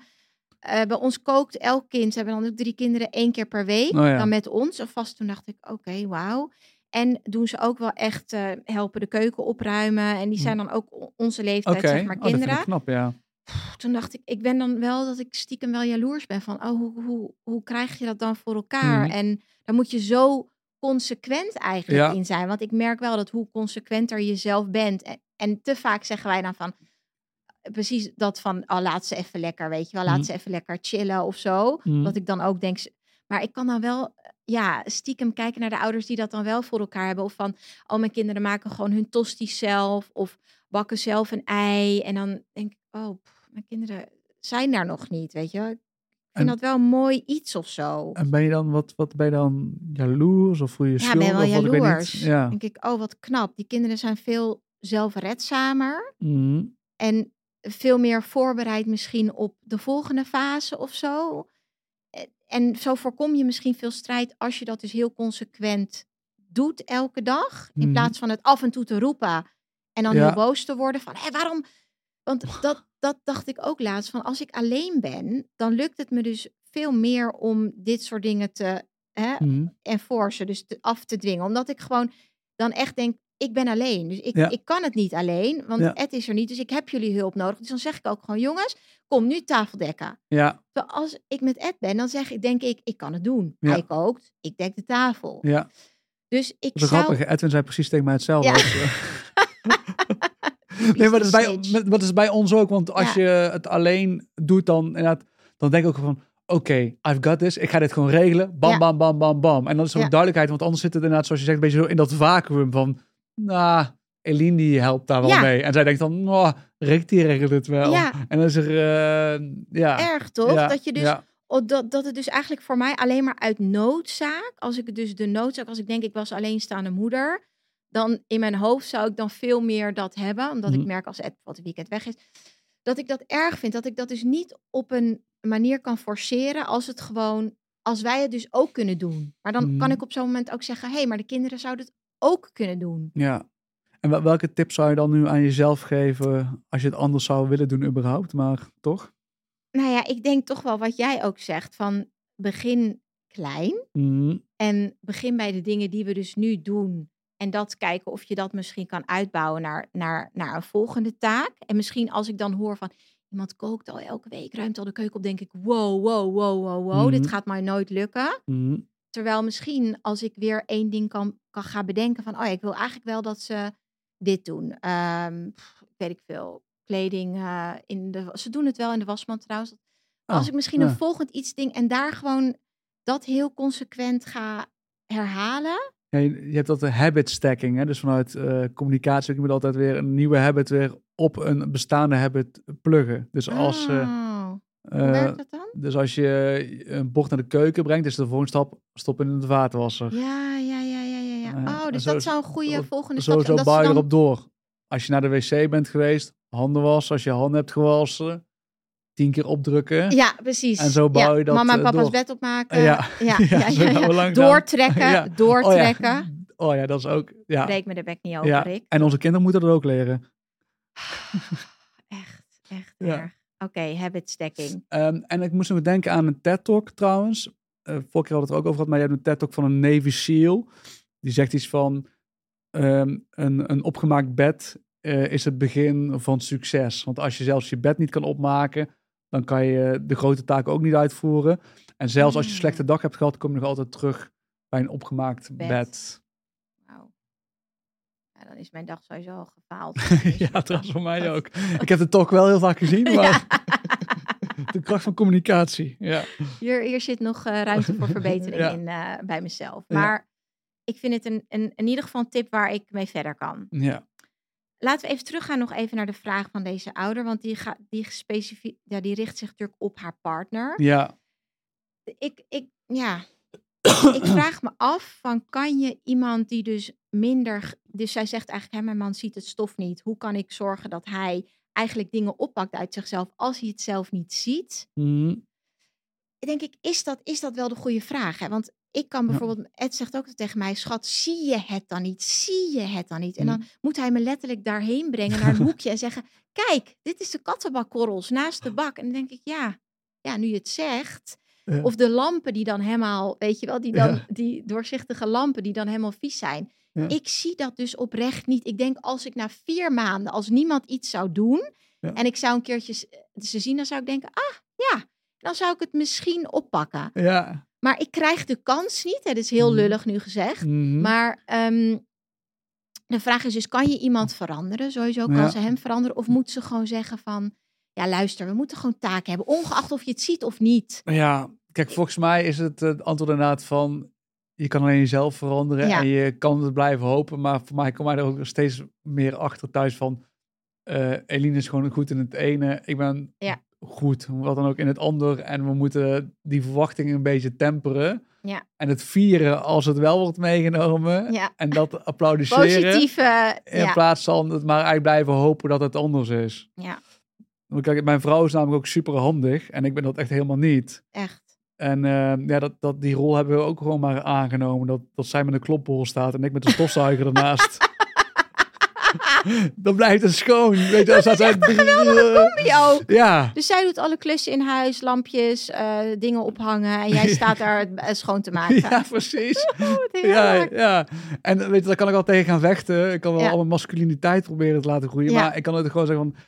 bij ons kookt elk kind, ze hebben dan ook drie kinderen één keer per week. Oh ja. Dan met ons. Of vast toen dacht ik, oké, wauw. En doen ze ook wel echt eh, helpen de keuken opruimen. En die zijn dan ook onze leeftijd, zeg maar, oh, dat kinderen. knap, ja. Toen dacht ik, ik ben dan wel dat ik stiekem wel jaloers ben van, oh, hoe, hoe, hoe krijg je dat dan voor elkaar? Mhm. En daar moet je zo consequent eigenlijk Ja. in zijn. Want ik merk wel dat hoe consequenter je zelf bent. En, en te vaak zeggen wij dan van, precies dat van, oh, laat ze even lekker, weet je wel, laat Mhm. ze even lekker chillen of zo. Mhm. Dat ik dan ook denk, maar ik kan dan wel, ja, stiekem kijken naar de ouders die dat dan wel voor elkaar hebben. Of van, oh, mijn kinderen maken gewoon hun tosti's zelf. Of bakken zelf een ei. En dan denk ik, oh, pff, mijn kinderen zijn daar nog niet, weet je. Ik vind En- dat wel een mooi iets of zo. En ben je dan, wat, wat ben je dan jaloers? Of voel je je Ja, ik ben wel of wat, ik weet niet. jaloers. Ja. denk ik, oh, wat knap. Die kinderen zijn veel zelfredzamer. Mhm. En veel meer voorbereid misschien op de volgende fase of zo. Eh, En zo voorkom je misschien veel strijd als je dat dus heel consequent doet elke dag. In Mhm. plaats van het af en toe te roepen en dan Ja. heel boos te worden van, hé, waarom? Want dat, dat dacht ik ook laatst, van als ik alleen ben, dan lukt het me dus veel meer om dit soort dingen te hè, enforcen, dus te, af te dwingen. Omdat ik gewoon dan echt denk, ik ben alleen. Dus ik, Ja. ik kan het niet alleen, want Ja. Ed is er niet. Dus ik heb jullie hulp nodig. Dus dan zeg ik ook gewoon, jongens, kom nu tafel dekken. Ja, als ik met Ed ben, dan zeg ik, denk ik, ik kan het doen. Ja. Hij kookt, ik dek de tafel. ja. Dus ik Dat is zou... grappig. Edwin zei precies tegen mij hetzelfde. Ja. nee, maar dat is, bij, dat is bij ons ook. Want als Ja. je het alleen doet, dan, inderdaad, dan denk ik ook van... Oké, I've got this. Ik ga dit gewoon regelen. Bam, Ja. bam, bam, bam, bam. En dan is er ook Ja. duidelijkheid. Want anders zit het inderdaad, zoals je zegt, een beetje zo in dat vacuüm van... Nou, Eline die helpt daar wel mee. En zij denkt dan, nou, Rick die regelt het wel. Ja. En dan is er, eh, ja. Erg toch? dat je dus. Oh, dat, dat het dus eigenlijk voor mij alleen maar uit noodzaak, als ik dus de noodzaak, als ik denk ik was alleenstaande moeder, dan in mijn hoofd zou ik dan veel meer dat hebben, omdat Mhm. ik merk als Ed wat het weekend weg is, dat ik dat erg vind, dat ik dat dus niet op een manier kan forceren als het gewoon, als wij het dus ook kunnen doen. Maar dan kan Mhm. ik op zo'n moment ook zeggen, hé, hey, maar de kinderen zouden het ook kunnen doen. Ja. En wel- welke tips zou je dan nu aan jezelf geven als je het anders zou willen doen überhaupt? Maar toch? Nou ja, ik denk toch wel wat jij ook zegt, van begin klein. Mhm. En begin bij de dingen die we dus nu doen. En dat kijken of je dat misschien kan uitbouwen naar, naar, naar een volgende taak. En misschien als ik dan hoor van iemand kookt al elke week, ruimt al de keuken op, denk ik, wow, wow, wow, wow, wow, dit Mhm. gaat mij nooit lukken. Mhm. Terwijl misschien als ik weer één ding kan, kan gaan bedenken van, oh ja, ik wil eigenlijk wel dat ze dit doen. Pff, weet ik veel, kleding eh, in de, ze doen het wel in de wasmand trouwens. Als Oh, ik misschien ja. een volgend iets ding en daar gewoon dat heel consequent ga herhalen. Ja, je, hebt dat de habit stacking, hè? dus vanuit eh, communicatie. Je moet altijd weer een nieuwe habit weer op een bestaande habit pluggen. Dus als, eh, Oh, hoe eh, werkt dat dan? dus als je een bord naar de keuken brengt, is de volgende stap stoppen in de vaatwasser. Ja, ja, ja, ja, ja. ja. Eh, Oh, dus zo- dat zou een goede volgende stap zijn. zo Dat bouw je dan- erop door. Als je naar de wc bent geweest, handen wassen. Als je handen hebt gewassen, tien keer opdrukken. Ja, precies. En zo bouw Ja, je dat, Mama en eh, papa's door. bed opmaken. Ja. ja, Ja, ja, ja, ja. Doortrekken, Ja. doortrekken. Oh ja. oh ja, dat is ook. Ja. Breek me de bek niet over, ja. Rick. En onze kinderen moeten dat ook leren. Echt, echt Ja. erg. Oké, habit stacking. Ehm, en ik moest nog denken aan een TED-talk trouwens. Eh vorige keer hadden we het er ook over gehad, maar je hebt een TED-talk van een Navy SEAL. Die zegt iets van, ehm, een, een opgemaakt bed eh, is het begin van succes. Want als je zelfs je bed niet kan opmaken, dan kan je de grote taken ook niet uitvoeren. En zelfs als je een Mm. slechte dag hebt gehad, kom je nog altijd terug bij een opgemaakt Bed. bed. Ja, dan is mijn dag sowieso al gefaald. ja, trouwens voor mij ook. Ik heb de talk wel heel vaak gezien, maar de kracht van communicatie. Ja. Hier, hier zit nog eh, ruimte voor verbetering Ja. in eh, bij mezelf. Ja. Maar ik vind het een, een, in ieder geval een tip waar ik mee verder kan. ja. Laten we even teruggaan nog even naar de vraag van deze ouder. Want die, gaat die, specifie- ja, die richt zich natuurlijk op haar partner. Ja. Ik, ik, ja, ik vraag me af van kan je iemand die dus minder... Dus zij zegt eigenlijk, hè, mijn man ziet het stof niet. Hoe kan ik zorgen dat hij eigenlijk dingen oppakt uit zichzelf als hij het zelf niet ziet? Mhm. denk ik, is dat, is dat wel de goede vraag? Hè? Want ik kan bijvoorbeeld, Ed zegt ook tegen mij, schat, zie je het dan niet? Zie je het dan niet? En Mm. dan moet hij me letterlijk daarheen brengen naar een hoekje en zeggen, kijk, dit is de kattenbakkorrels naast de bak. En dan denk ik, ja, ja nu je het zegt. Ja. Of de lampen die dan helemaal, weet je wel, die, dan, Ja. die doorzichtige lampen die dan helemaal vies zijn. Ja. Ik zie dat dus oprecht niet. Ik denk als ik na vier maanden, als niemand iets zou doen en ik zou een keertje s- ze zien, dan zou ik denken, ah ja, dan zou ik het misschien oppakken. Ja. Maar ik krijg de kans niet. Het is heel Mhm. lullig nu gezegd. Mhm. Maar ehm, de vraag is dus, kan je iemand veranderen? Sowieso kan Ja. ze hem veranderen. Of moet ze gewoon zeggen van, ja luister, we moeten gewoon taken hebben. Ongeacht of je het ziet of niet. Ja, kijk, volgens mij is het het antwoord inderdaad van... Je kan alleen jezelf veranderen Ja. en je kan het blijven hopen. Maar voor mij komt mij er ook steeds meer achter thuis van... eh Eline is gewoon goed in het ene. Ik ben Ja. Goed, wat dan ook, in het ander. En we moeten die verwachtingen een beetje temperen. Ja. En het vieren als het wel wordt meegenomen. Ja. En dat applaudisseren. Positieve, In ja. plaats van het maar eigenlijk blijven hopen dat het anders is. ja, Want kijk, mijn vrouw is namelijk ook super handig. En ik ben dat echt helemaal niet. echt. En eh, ja, dat, dat, die rol hebben we ook gewoon maar aangenomen. Dat, dat zij met een klopbol staat en ik met een stofzuiger ernaast. dan blijft het schoon. Weet je, als dat echt een geweldige combi ook. Ja. Dus zij doet alle klussen in huis, lampjes, eh, dingen ophangen. En jij staat daar het eh, schoon te maken. Ja, precies. Oh, Ja, ja. En weet je, daar kan ik al tegen gaan vechten. Ik kan wel Ja. al mijn masculiniteit proberen te laten groeien. Ja. Maar ik kan het gewoon zeggen van...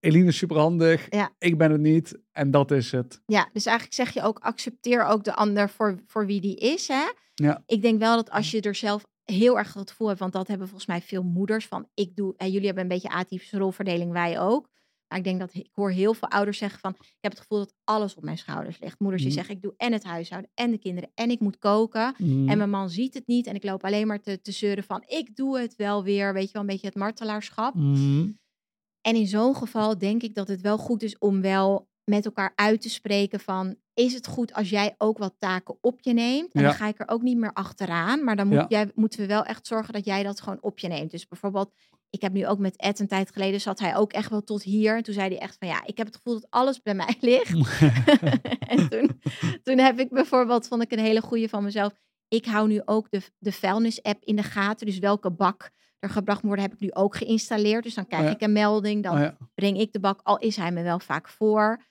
Eline is superhandig. Ja. Ik ben het niet. En dat is het. Ja, dus eigenlijk zeg je ook, accepteer ook de ander voor, voor wie die is. Hè? Ja. Ik denk wel dat als je er zelf heel erg het gevoel hebt, want dat hebben volgens mij veel moeders van, ik doe, en jullie hebben een beetje atypische rolverdeling, wij ook. Maar ik denk dat ik hoor heel veel ouders zeggen van, ik heb het gevoel dat alles op mijn schouders ligt. Moeders die Mhm. zeggen, ik doe en het huishouden en de kinderen en ik moet koken. Mm. En mijn man ziet het niet en ik loop alleen maar te, te zeuren van, ik doe het wel weer. Weet je wel, een beetje het martelaarschap. Mm. En in zo'n geval denk ik dat het wel goed is om wel met elkaar uit te spreken van... is het goed als jij ook wat taken op je neemt? En Ja. dan ga ik er ook niet meer achteraan. Maar dan moet Ja. jij, moeten we wel echt zorgen dat jij dat gewoon op je neemt. Dus bijvoorbeeld, ik heb nu ook met Ed een tijd geleden... zat hij ook echt wel tot hier. En toen zei hij echt van ja, ik heb het gevoel dat alles bij mij ligt. en toen, toen heb ik bijvoorbeeld, vond ik een hele goeie van mezelf... ik hou nu ook de, de vuilnis-app in de gaten. Dus welke bak er gebracht moet worden, heb ik nu ook geïnstalleerd. Dus dan krijg Oh ja. ik een melding. Dan Oh breng ik de bak, al is hij me wel vaak voor.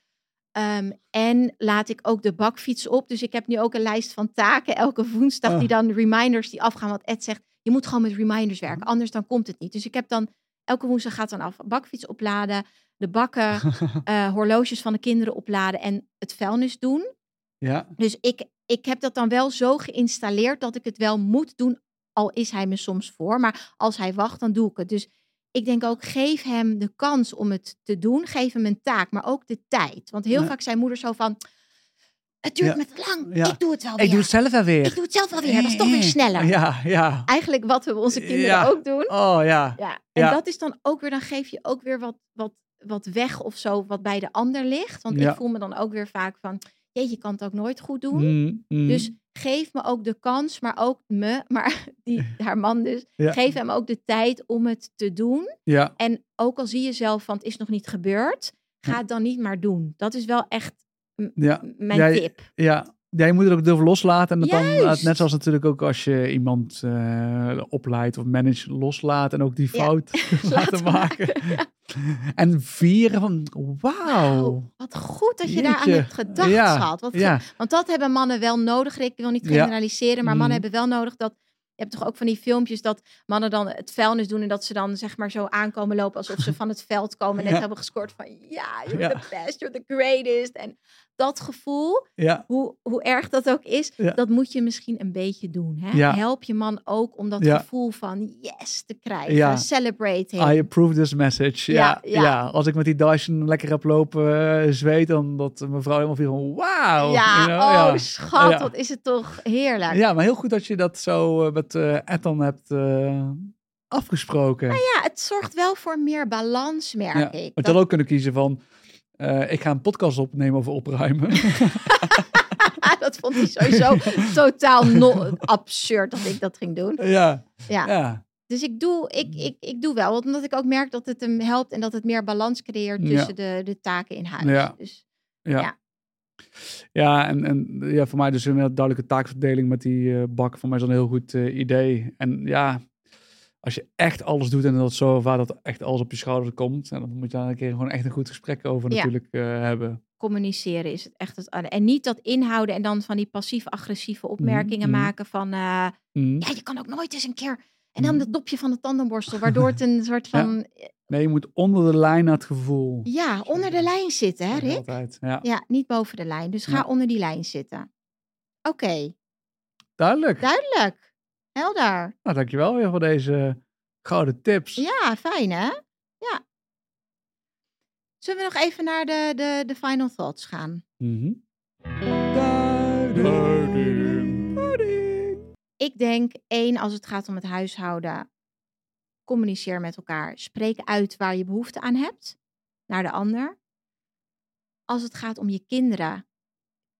Ehm, en laat ik ook de bakfiets op. Dus ik heb nu ook een lijst van taken elke woensdag Oh. die dan reminders die afgaan. Wat Ed zegt, je moet gewoon met reminders werken, Mhm. anders dan komt het niet. Dus ik heb dan elke woensdag gaat dan af bakfiets opladen, de bakken, eh, horloges van de kinderen opladen en het vuilnis doen. ja. Dus ik, ik heb dat dan wel zo geïnstalleerd dat ik het wel moet doen, al is hij me soms voor. Maar als hij wacht, dan doe ik het. Dus ik denk ook, geef hem de kans om het te doen. Geef hem een taak, maar ook de tijd. Want heel Ja. vaak zijn moeders zo van, het duurt Ja. me te lang. Ja. Ik doe het wel Ik weer. doe het zelf wel weer. Ik doe het zelf wel weer. Dat is toch weer sneller. Ja, ja. Eigenlijk wat we onze kinderen ook doen. Oh ja. Ja. En dat is dan ook weer, dan geef je ook weer wat, wat, wat weg of zo, wat bij de ander ligt. Want ik voel me dan ook weer vaak van, jeetje, je kan het ook nooit goed doen. Mm, mm. Dus geef me ook de kans, maar ook me, maar die, haar man dus, Ja. geef hem ook de tijd om het te doen. Ja, En ook al zie je zelf van het is nog niet gebeurd, ga het dan niet maar doen. Dat is wel echt ja, mijn Ja, tip. ja. Ja, je moet het ook durven loslaten. En dat dan, eh, net zoals natuurlijk ook als je iemand eh, opleidt of manage, loslaat en ook die Ja. fout laten maken. En vieren van, wauw. Oh, wat goed dat je daar aan hebt gedacht, Ja, schat. Want dat hebben mannen wel nodig. Ik wil niet generaliseren, maar mannen Mhm. hebben wel nodig dat. Je hebt toch ook van die filmpjes dat mannen dan het vuilnis doen en dat ze dan zeg maar zo aankomen lopen alsof ze van het veld komen en net Ja. hebben gescoord van ja, you're Ja. the best, you're the greatest. En dat gevoel, ja, hoe, hoe erg dat ook is, dat moet je misschien een beetje doen. Hè? Ja. Help je man ook om dat gevoel van yes te krijgen. Celebrate him. I approve this message. Ja, Ja, als ik met die Dyson lekker heb lopen eh, zweet, dan dat mevrouw helemaal viel van, wauw. ja, you know, oh schat, wat is het toch heerlijk. Ja, maar heel goed dat je dat zo eh, met eh Ethan hebt eh, afgesproken. Ja, het zorgt wel voor meer balans, merk Ja, ik. Je had ook kunnen kiezen van, eh, ik ga een podcast opnemen over opruimen. dat vond hij sowieso totaal no- absurd dat ik dat ging doen. ja, Ja. ja, Dus ik doe, ik, ik, ik doe wel, omdat ik ook merk dat het hem helpt en dat het meer balans creëert Ja. tussen de, de taken in huis. Ja. Dus ja. Ja. Ja, en, en ja, voor mij dus een duidelijke taakverdeling met die eh, bak. Voor mij is dat een heel goed eh, idee. En ja, als je echt alles doet en dat zo ervaart dat echt alles op je schouders komt. En dan moet je daar een keer gewoon echt een goed gesprek over Ja. natuurlijk eh, hebben. communiceren is het echt het. En niet dat inhouden en dan van die passief-agressieve opmerkingen mhm. maken van Mm. ja, je kan ook nooit eens een keer. En dan Mhm. het dopje van de tandenborstel, waardoor het een soort Ja. Nee, je moet onder de lijn naar het gevoel. ja, onder de lijn zitten, hè, Rick? Altijd. Ja, Ja, niet boven de lijn. Dus ga Ja. onder die lijn zitten. Oké, duidelijk. duidelijk. Helder. Nou, dankjewel weer voor deze gouden tips. Ja, fijn hè? Ja. Zullen we nog even naar de, de, de final thoughts gaan? Mhm. Duiding. Duiding. Ik denk één, als het gaat om het huishouden, communiceer met elkaar. Spreek uit waar je behoefte aan hebt naar de ander. Als het gaat om je kinderen,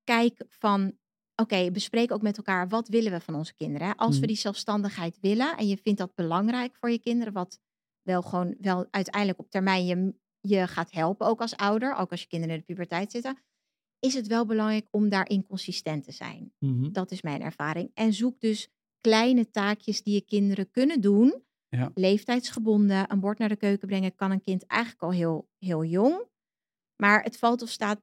kijk van, oké, bespreek ook met elkaar wat willen we van onze kinderen. Als we Mhm. die zelfstandigheid willen en je vindt dat belangrijk voor je kinderen, wat wel gewoon wel uiteindelijk op termijn je, je gaat helpen, ook als ouder, ook als je kinderen in de puberteit zitten, is het wel belangrijk om daarin consistent te zijn. Mhm. Dat is mijn ervaring. En zoek dus kleine taakjes die je kinderen kunnen doen, Ja. Leeftijdsgebonden. Een bord naar de keuken brengen kan een kind eigenlijk al heel, heel jong. Maar het valt of staat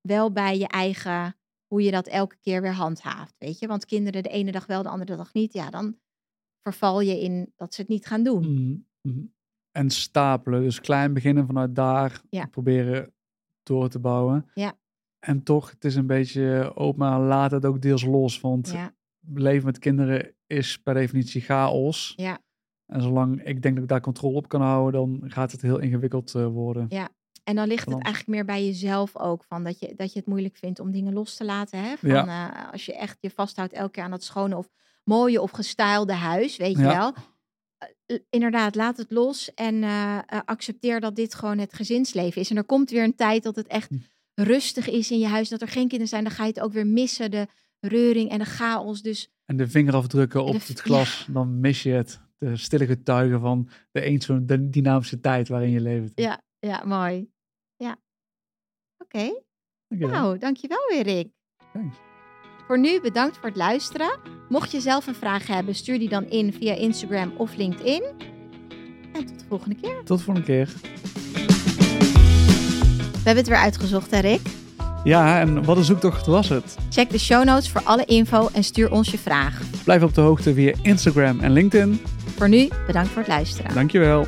wel bij je eigen, hoe je dat elke keer weer handhaaft. Weet je, want kinderen de ene dag wel, de andere dag niet. Ja, dan verval je in dat ze het niet gaan doen. Mhm, mhm. En stapelen, dus klein beginnen vanuit daar, Ja. proberen door te bouwen. Ja. En toch, het is een beetje open, maar laat het ook deels los. Want Ja, leven met kinderen is per definitie chaos. Ja. En zolang ik denk dat ik daar controle op kan houden, dan gaat het heel ingewikkeld eh, worden. Ja. en dan ligt het eigenlijk meer bij jezelf ook. Van dat, je, dat je het moeilijk vindt om dingen los te laten. Hè? Van, Ja. eh, als je echt je vasthoudt elke keer aan dat schone of mooie of gestylede huis, weet je Ja. wel. Eh, inderdaad, laat het los en accepteer dat dit gewoon het gezinsleven is. En er komt weer een tijd dat het echt Hm. rustig is in je huis, dat er geen kinderen zijn. Dan ga je het ook weer missen, de reuring en de chaos. Dus En de vinger afdrukken op het glas, dan mis je het. De stille getuigen van de eens de dynamische tijd waarin je leeft. ja, ja mooi. Ja. Oké, Oké, nou, dankjewel weer Rick. thanks. Voor nu bedankt voor het luisteren. Mocht je zelf een vraag hebben, stuur die dan in via Instagram of LinkedIn. En tot de volgende keer. Tot de volgende keer. We hebben het weer uitgezocht, hè Rick? Ja, en wat een zoektocht was het? Check de show notes voor alle info en stuur ons je vraag. Blijf op de hoogte via Instagram en LinkedIn. Voor nu, bedankt voor het luisteren. Dankjewel.